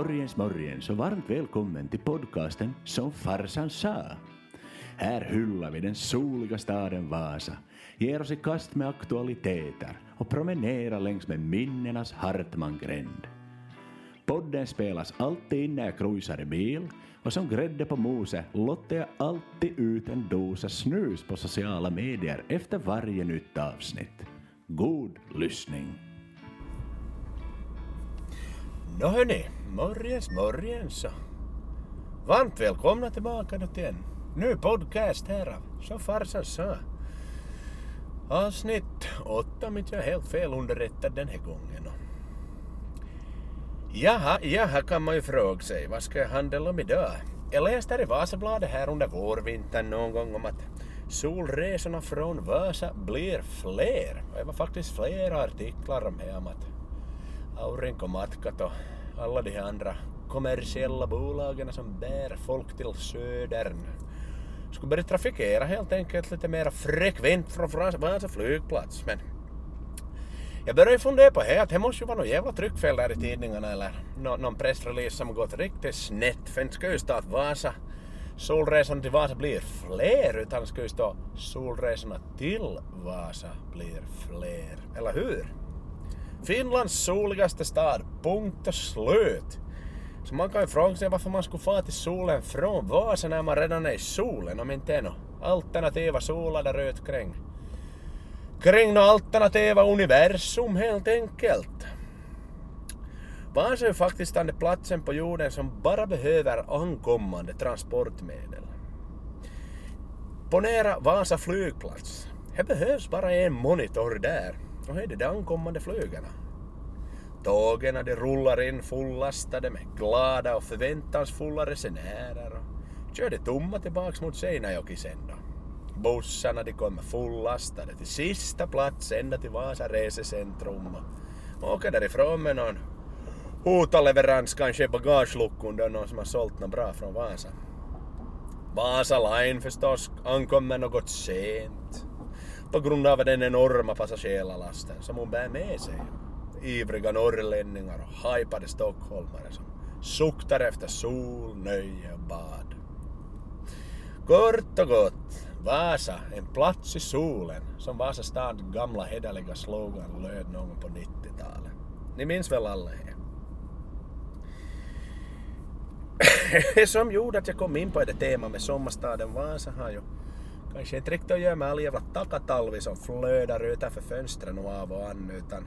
Morgens morgens och varmt välkommen till podcasten Som farsan sa. Här hyllar vi den soliga staden Vasa, ger oss i kast med aktualiteter och promenerar längs med minnenas Hartmangränd. Podden spelas alltid in när jag cruisar i bil och som grädde på moset lottar jag alltid ut en dosa snus på sociala medier efter varje nytt avsnitt. God lyssning! Nå hörni, morgens morgens och Varmt välkomna tillbaka då till en ny podcast här av Som farsan sa. Avsnitt åtta om inte jag är helt fel underrättad den här gången. Jaha, jaha kan man ju fråga sig, vad ska jag handla om idag? Jag läste här i Vasabladet här under vårvintern någon gång om att solresorna från Vasa blir fler. Och Det var faktiskt flera artiklar om det, om att Aurinkomatkat och alla de här andra kommersiella bolagen som bär folk till södern skulle börja trafikera helt enkelt lite mer frekvent från Vasa flygplats. Men jag började ju fundera på det, att det måste ju vara något jävla tryckfel där i tidningarna eller någon pressrelease som gått riktigt snett. För inte ska ju stå att Vasa, solresorna till Vasa blir fler, utan det ska ju stå solresorna till Vasa blir fler. Eller hur? Finlands soligaste stad, punkt och slut. Så man kan ju fråga sig varför man skulle fara till solen från Vasa när man redan är i solen om inte är några alternativa solar där ute kring kring något alternativa universum helt enkelt. Vasa är ju faktiskt den platsen på jorden som bara behöver ankommande transportmedel. Ponera Vasa flygplats. Det behövs bara en monitor där och det är de ankommande flygarna. Tågen de rullar in fullastade med glada och förväntansfulla resenärer och kör de tomma tillbaks mot Seinäjoki sen då. Bussarna de kommer fullastade till sista plats ända till Vasa resecentrum och åker därifrån med någon hotaleverans kanske i bagageluckan då någon som har sålt något bra från Vasa. Vasa Line förstås ankommer något sent på grund av den enorma passagerarlasten som hon bär med sig. Ivriga norrlänningar och hypade stockholmare som suktar efter sol, nöje och bad. Kort och gott, Vasa, en plats i solen, som Vasa stad gamla hederliga slogan löd någon gång på 90-talet. Ni minns väl alla det? Det som gjorde att jag kom in på det tema med sommarstaden Vasa har ju kanske inte riktigt att göra med all jävla takatalvi som flödar utanför fönstren och av och an utan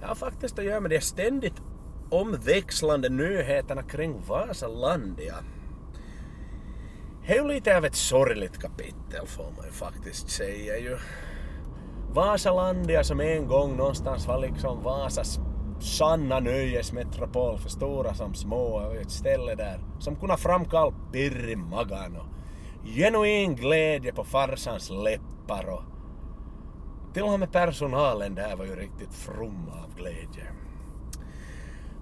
jag har faktiskt att göra med de ständigt omväxlande nyheterna kring Vasalandia. Det är ju lite av ett sorgligt kapitel får man ju faktiskt säga ju. Vasalandia som en gång någonstans var liksom Vasas sanna nöjesmetropol för stora som små och ett ställe där som kunde framkalla pirr i magen och genuin glädje på farsans läppar och till och med personalen där var ju riktigt from av glädje.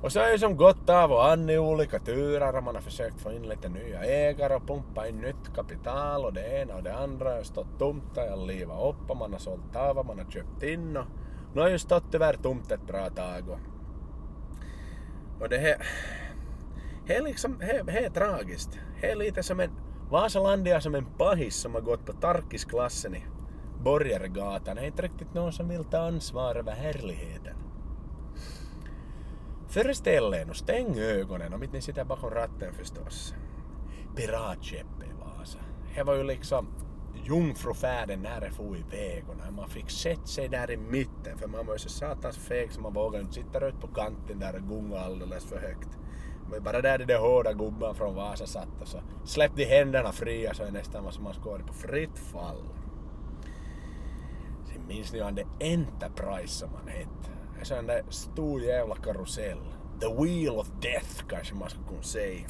Och så är ju som gått av och an i olika turer och man har försökt få in lite nya ägare och pumpa in nytt kapital och det ena och det andra har stått tomt och jag livat upp och man har sålt av och man har köpt in och nu har ju stått tyvärr tomt ett bra tag och, och det här det är liksom, det är tragiskt. Det är lite som en Vasalandia som en pahis som har gått på tarkisklassen i Borgaregatan. Det är inte riktigt någon som vill ta nu, stäng ögonen om inte ni sitter bakom ratten förstås. Piratskeppet Vasa. Det var ju liksom jungfrufärden när det for iväg och när man fick sätta sig där i mitten för man var ju så satans feg så man vågade inte sitta ute på kanten där och gunga alldeles för högt. Men bara där de där hårda gubbarna från Vasa satt och så släppte de händerna fria så är nästan som man skulle på fritt fall. Sen minns ni han det Enterprise som han hette. En där stor jävla karusell. The Wheel of Death kanske man skulle kunna säga.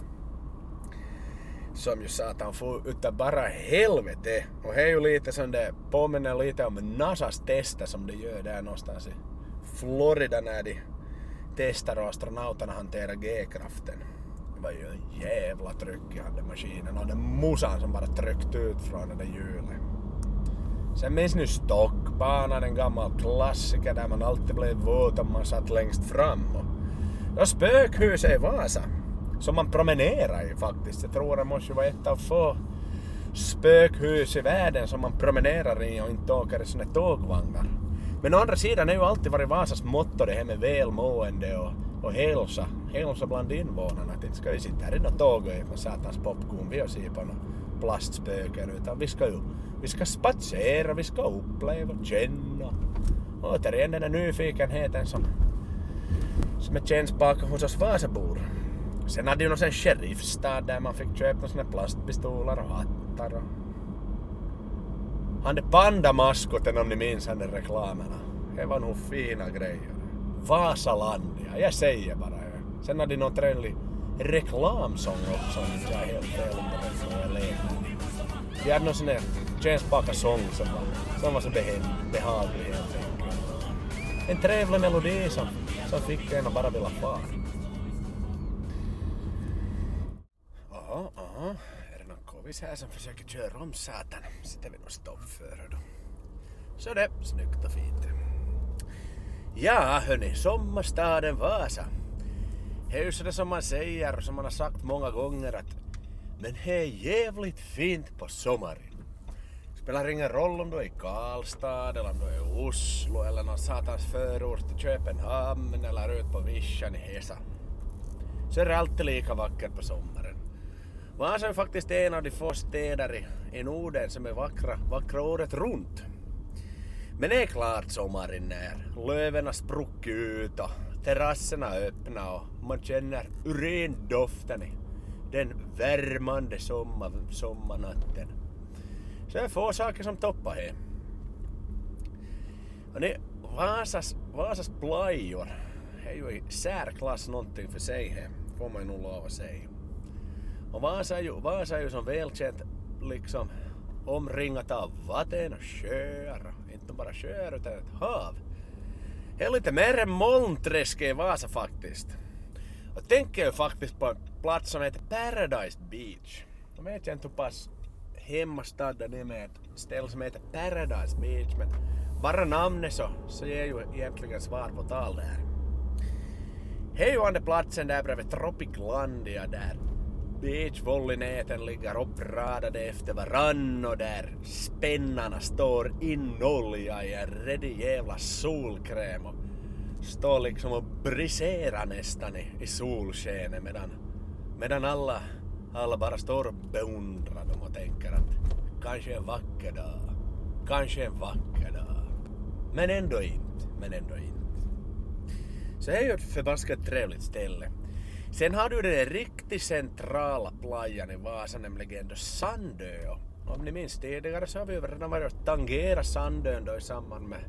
Som ju satan får utav bara helvete. Och det är ju lite sån där, påminner lite om NASAs tester som de gör där någonstans i Florida när de testar och astronauterna hanterar G-kraften. Det var ju en jävla tryck i den maskinen och den musan som bara tryckte ut från det där hjulet. Sen minns ni Stockbanan, en gammal klassiker där man alltid blev våt om man satt längst fram. Och Och spökhuset i Vasa, som man promenerar i faktiskt. Jag tror det måste vara ett av få spökhus i världen som man promenerar i och inte åker i såna tågvagnar. Men å andra sidan har ju alltid varit Vasas motto det här med välmående och, och hälsa. Hälsa bland invånarna. Att inte ska vi sitta här i något tåg och äta satans popcorn och på något plastspöken utan vi ska ju vi ska spatsera, vi ska uppleva, känna. Återigen den där nyfikenheten som, som är känns bakom hos oss Vasabor. Sen hade ju någon sheriffstad där man fick köpa såna plastpistoler och hattar och... Han är pandamaskoten om ni minns han den reklamerna. Det var nog fina grejer. Vasalandia, jag säger bara. det. Sen hade de någon trevlig reklamsång också om inte jag är helt fel underrättad. Vi hade någon sån där känspaka sång som var, som var så behaglig helt enkelt. En trevlig melodi som, som fick en att bara vilja fara. Jaha, jaha. Är det någon här som försöker köra om satan? Sitter vi nog stopp för då. Så det, snyggt och fint. Ja, hörni, sommarstaden Vasa. Det är ju sådär som man säger och som man har sagt många gånger att men det är jävligt fint på sommaren. Spelar ingen roll om du är i Karlstad eller om du är i Oslo eller någon satans förort i Köpenhamn eller ut på vischan i Hesa. Så är det alltid lika vackert på sommaren. Vasa är faktiskt en av de få städer i, Norden som är vackra, vackra året runt. Men det är klart sommaren när löven har spruckit ut och terrasserna är öppna och man känner urindoften i den värmande sommar, sommarnatten. Så det är få saker som toppar här. Och det, Vasas, Vasas plajor är ju i särklass någonting för sig här, får man ju nog lov att säga. Och Vasa är ju, Vasa är ju som välkänt liksom omringat av vatten och sjöar. Inte bara sjöar utan ett hav. Det är lite mer än molnträsk i Vasa faktiskt. Och tänker ju faktiskt på en plats som heter Paradise Beach. Jag vet inte hur pass hemmastad den är med ett ställe som heter Paradise Beach men bara namnet så, så ger ju egentligen svar på tal där. Det är ju platsen där bredvid Tropiclandia där beachvolleynäten ligger uppradade efter varann och där spännarna står inolja i en redig jävla solkräm och står liksom och briserar nästan i, i solskenet medan, medan alla, alla bara står och beundrar dem och tänker att kanske en vacker dag, kanske en vacker dag. Men ändå inte, men ändå inte. Så det är ju ett förbaskat trevligt ställe. Sen har du den riktigt centrala playan i Vasa, nämligen då Sandö. Om ni minns tidigare så har vi redan varit och tangerat Sandön då i samband med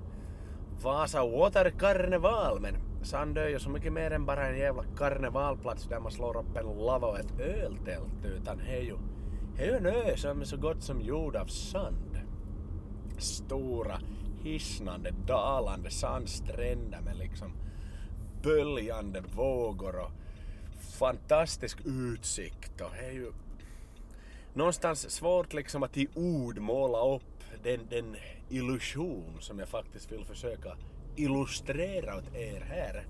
Vasa Water Karneval. Men Sandö är ju så mycket mer än bara en jävla karnevalplats där man slår upp en lava och ett öltält. Utan det är ju, det en ö som är så gott som gjord av sand. Stora, hisnande, dalande sandstränder med liksom böljande vågor och fantastisk utsikt och det är ju någonstans svårt liksom att i ord måla upp den, den illusion som jag faktiskt vill försöka illustrera åt er här.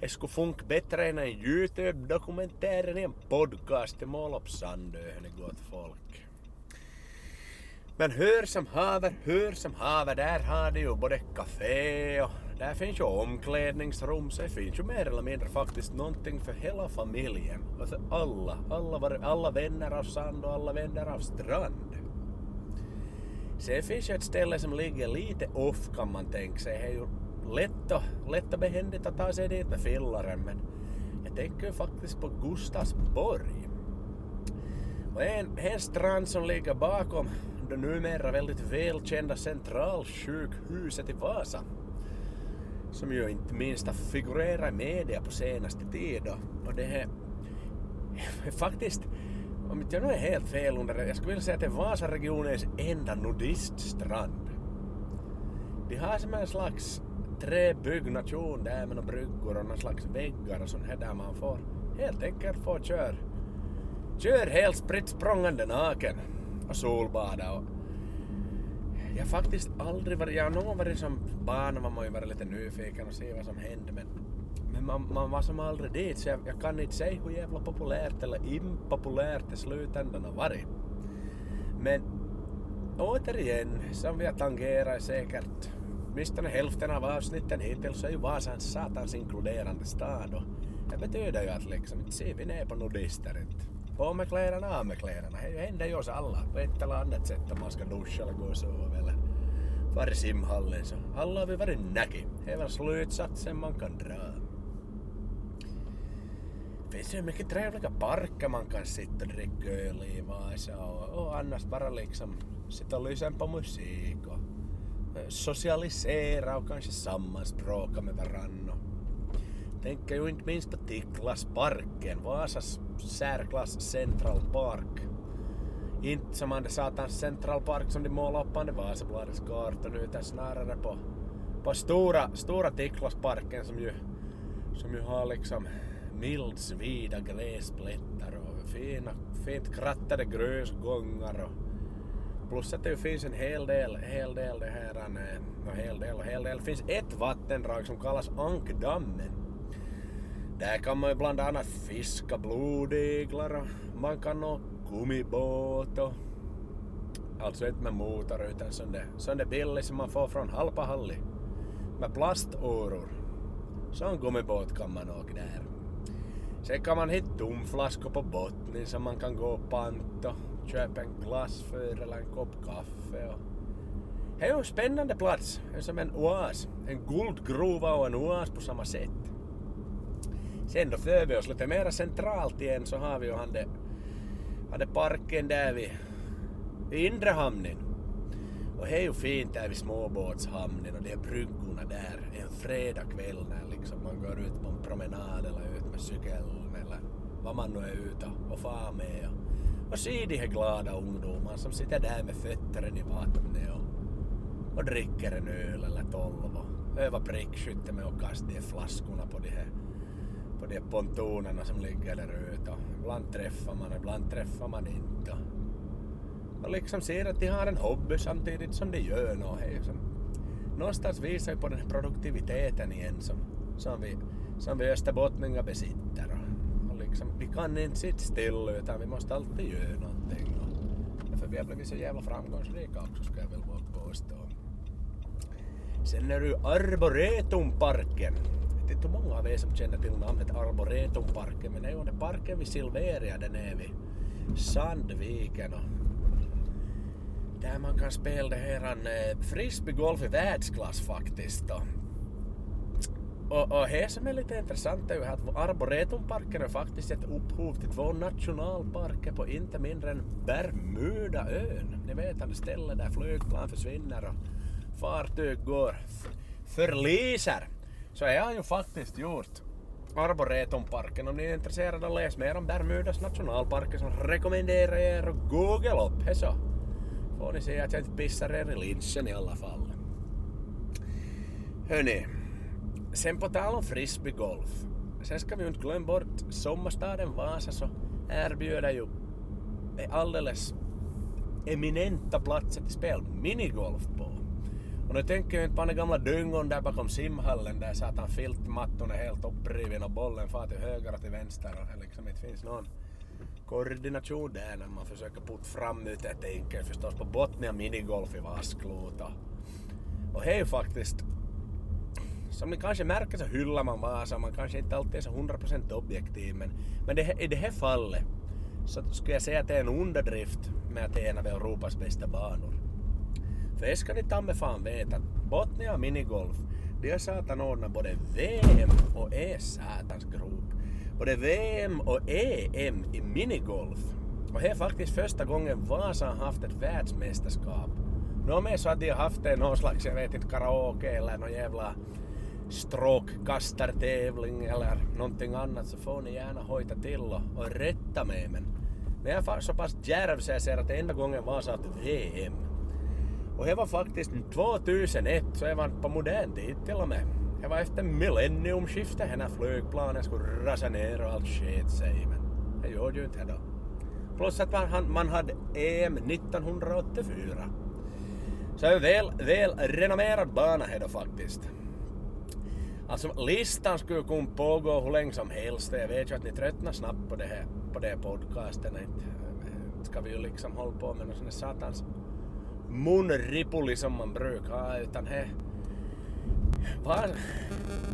Det skulle funka bättre än en Youtube-dokumentär än en podcast till måla upp Sandö, gott folk. Men hör som haver, hör som haver, där har de ju både café och där finns ju omklädningsrum, så det finns ju mer eller mindre faktiskt någonting för hela familjen. Och för alla, alla, alla vänner av sand och alla vänner av strand. Sen finns ju ett ställe som ligger lite off kan man tänka sig. Det är ju lätt och, lätt och behändigt att ta sig dit med fillaren men jag tänker faktiskt på Gustavsborg. Och en, en strand som ligger bakom det numera väldigt välkända centralsjukhuset i Vasa som ju inte minst har figurerat i media på senaste tiden. Och det är, faktiskt, om inte jag nu är helt fel under det, jag skulle vilja säga att det är Vasaregionens enda nudiststrand. De har som en slags träbyggnation där med några bryggor och någon slags väggar och sånt här där man får helt enkelt få köra. Kör helt spritt språngande naken och solbada och jag har faktiskt aldrig varit, jag har nog varit som barn man man ju vara lite nyfiken och se vad som händer. men, Men man, man var som aldrig dit så jag, jag kan inte säga hur jävla populärt eller impopulärt i slutändan har varit. Men återigen, som vi har tangerat säkert åtminstone hälften av avsnitten hittills så är ju Vasa en satans inkluderande stad och det betyder ju att liksom inte ser vi ner på nudister inte. På med kläderna, av med kläderna. Det händer ju oss alla på ett eller annat sätt om man ska duscha eller gå och sova eller alla vi varit näki. Det väl slutsatsen man kan dra. Det finns ju mycket trevliga parker man kan sitta och dricka öl i Vasa och, och annars bara liksom sitta och lyssna på musik och socialisera och kanske särklass Central Park. Inte som han satans Central Park som de målade upp under Vasabladets kartan utan snarare på, på stora, stora Tiklasparken som ju, som ju har liksom mildsvida gräsplättar och fina, fint krattade grusgångar och plus att det finns en hel del, hel del det här, eh, en hel del och hel del. Det finns ett vattendrag som kallas Ankdammen. Där kan man ju bland annat fiska blodiglar och man kan åka gummibåt och alltså inte med motor utan sån där, sån där billig som man får från Halpahalli med plaståror. Sån gummibåt kan man åka där. Sen kan man hitta tomflaskor på botten som man kan gå och panta köpa en glass för eller en kopp kaffe. Och... Det är ju en spännande plats, det är som en oas. En guldgruva och en oas på samma sätt. Sen då för vi oss lite mer centralt igen så har vi ju han det, han det parken där vid, vid inre hamnen. Och det är ju fint där vid småbåtshamnen och det är bryggorna där en fredagkväll när liksom man går ut på en promenad eller ut med cykeln eller vad man nu är ute och far med. Och, och se de här glada ungdomar som sitter där med fötterna i vattnet och, och dricker en öl eller tolv och övar prickskytte med att kasta de flaskorna på de här på de pontonerna som ligger där ute. Ibland träffar man, ibland träffar man inte. Och liksom ser att de har en hobby samtidigt som de gör något. Någonstans visar ju på den här produktiviteten igen som, som vi, som vi österbottningar besitter. Och, och liksom, vi kan inte sitta still utan vi måste alltid göra någonting. Och för vi har blivit så jävla framgångsrika också ska jag väl våga påstå. Sen är det ju Arboretumparken vet inte hur många av er som känner till namnet Arboretumparken men det är ju den parken vid Silveria där nere vid Sandviken och där man kan spela det här en eh, frisbeegolf i världsklass faktiskt. Och Och, och det som är lite intressant är ju att Arboretumparken är faktiskt ett upphov till två nationalparker på inte mindre än Bermudaön. Ni vet det stället där flygplan försvinner och fartyg går förliser så jag har ju faktiskt gjort Arboretumparken. Om ni är intresserade av att läsa mer om Bermudas nationalparker så rekommenderar jag er att googla upp det så får ni se att jag inte pissar er i lynchen i alla fall. Hörni, sen på tal om frisbeegolf. Sen ska vi ju inte glömma bort sommarstaden Vasa så erbjuder ju alldeles eminenta platser till spel minigolf på. Och nu tänker jag inte på den gamla dyngon där bakom simhallen där satan filtmattorna är helt uppriven och bollen far till höger och till vänster och det liksom inte finns någon koordination där när man försöker putta fram ut Jag tänker förstås på Botnia minigolf i Vasklota. Och det är ju faktiskt som ni kanske märker så hyllar man Vasa, man kanske inte alltid är så 100% objektiv men, men det, i det här fallet så skulle jag säga att det är en underdrift med att det är en av Europas bästa banor. För det ska ni ta med fan veta att Botnia Minigolf, de har satan ordnat både VM och E-satans grop. Både VM och EM i minigolf. Och det är faktiskt första gången Vasa har haft ett världsmästerskap. Nu är så att de har haft det någon slags, jag vet inte, karaoke eller någon jävla stråkkastartävling eller någonting annat så får ni gärna hojta till och, och rätta mig men, men jag är så pass djärv så jag säger att det enda gången Vasa har haft ett VM. Och det var faktiskt 2001, så det var på modern tid till och med. Det var efter millenniumskiftet när flygplanen skulle rasa ner och allt sket sig. Men det gjorde ju inte det då. Plus att man, man hade EM 1984. Så det är väl, väl renommerad bana här då faktiskt. Alltså listan skulle kunna pågå hur länge som helst. Jag vet ju att ni tröttnar snabbt på det här, på det här podcasten. Inte ska vi ju liksom hålla på med någon sån här satans munripuli som man brukar ha. Utan här...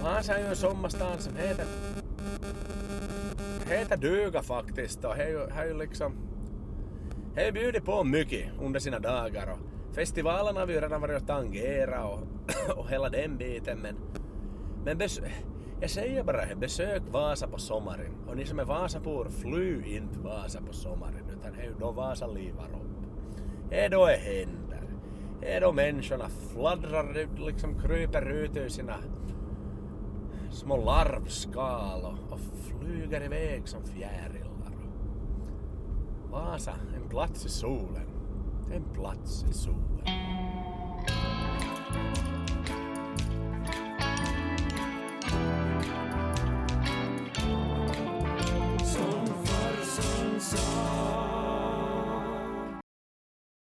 Vasa är ju en sommarstad som heter... Heter duga faktiskt och har ju liksom... Har bjudit på mycket under sina dagar och festivalen har vi ju redan varit och tangera och, och hela den biten men men bes jag säger bara här, besök Vasa på sommaren. Och ni som är Vasabor, fly inte Vasa på sommaren utan är då Vasa livar upp. Är då det händer. Är då människorna fladdrar, liksom kryper ut ur sina små larvskal och, och flyger iväg som fjärilar. Vasa, en plats i solen. En plats i solen.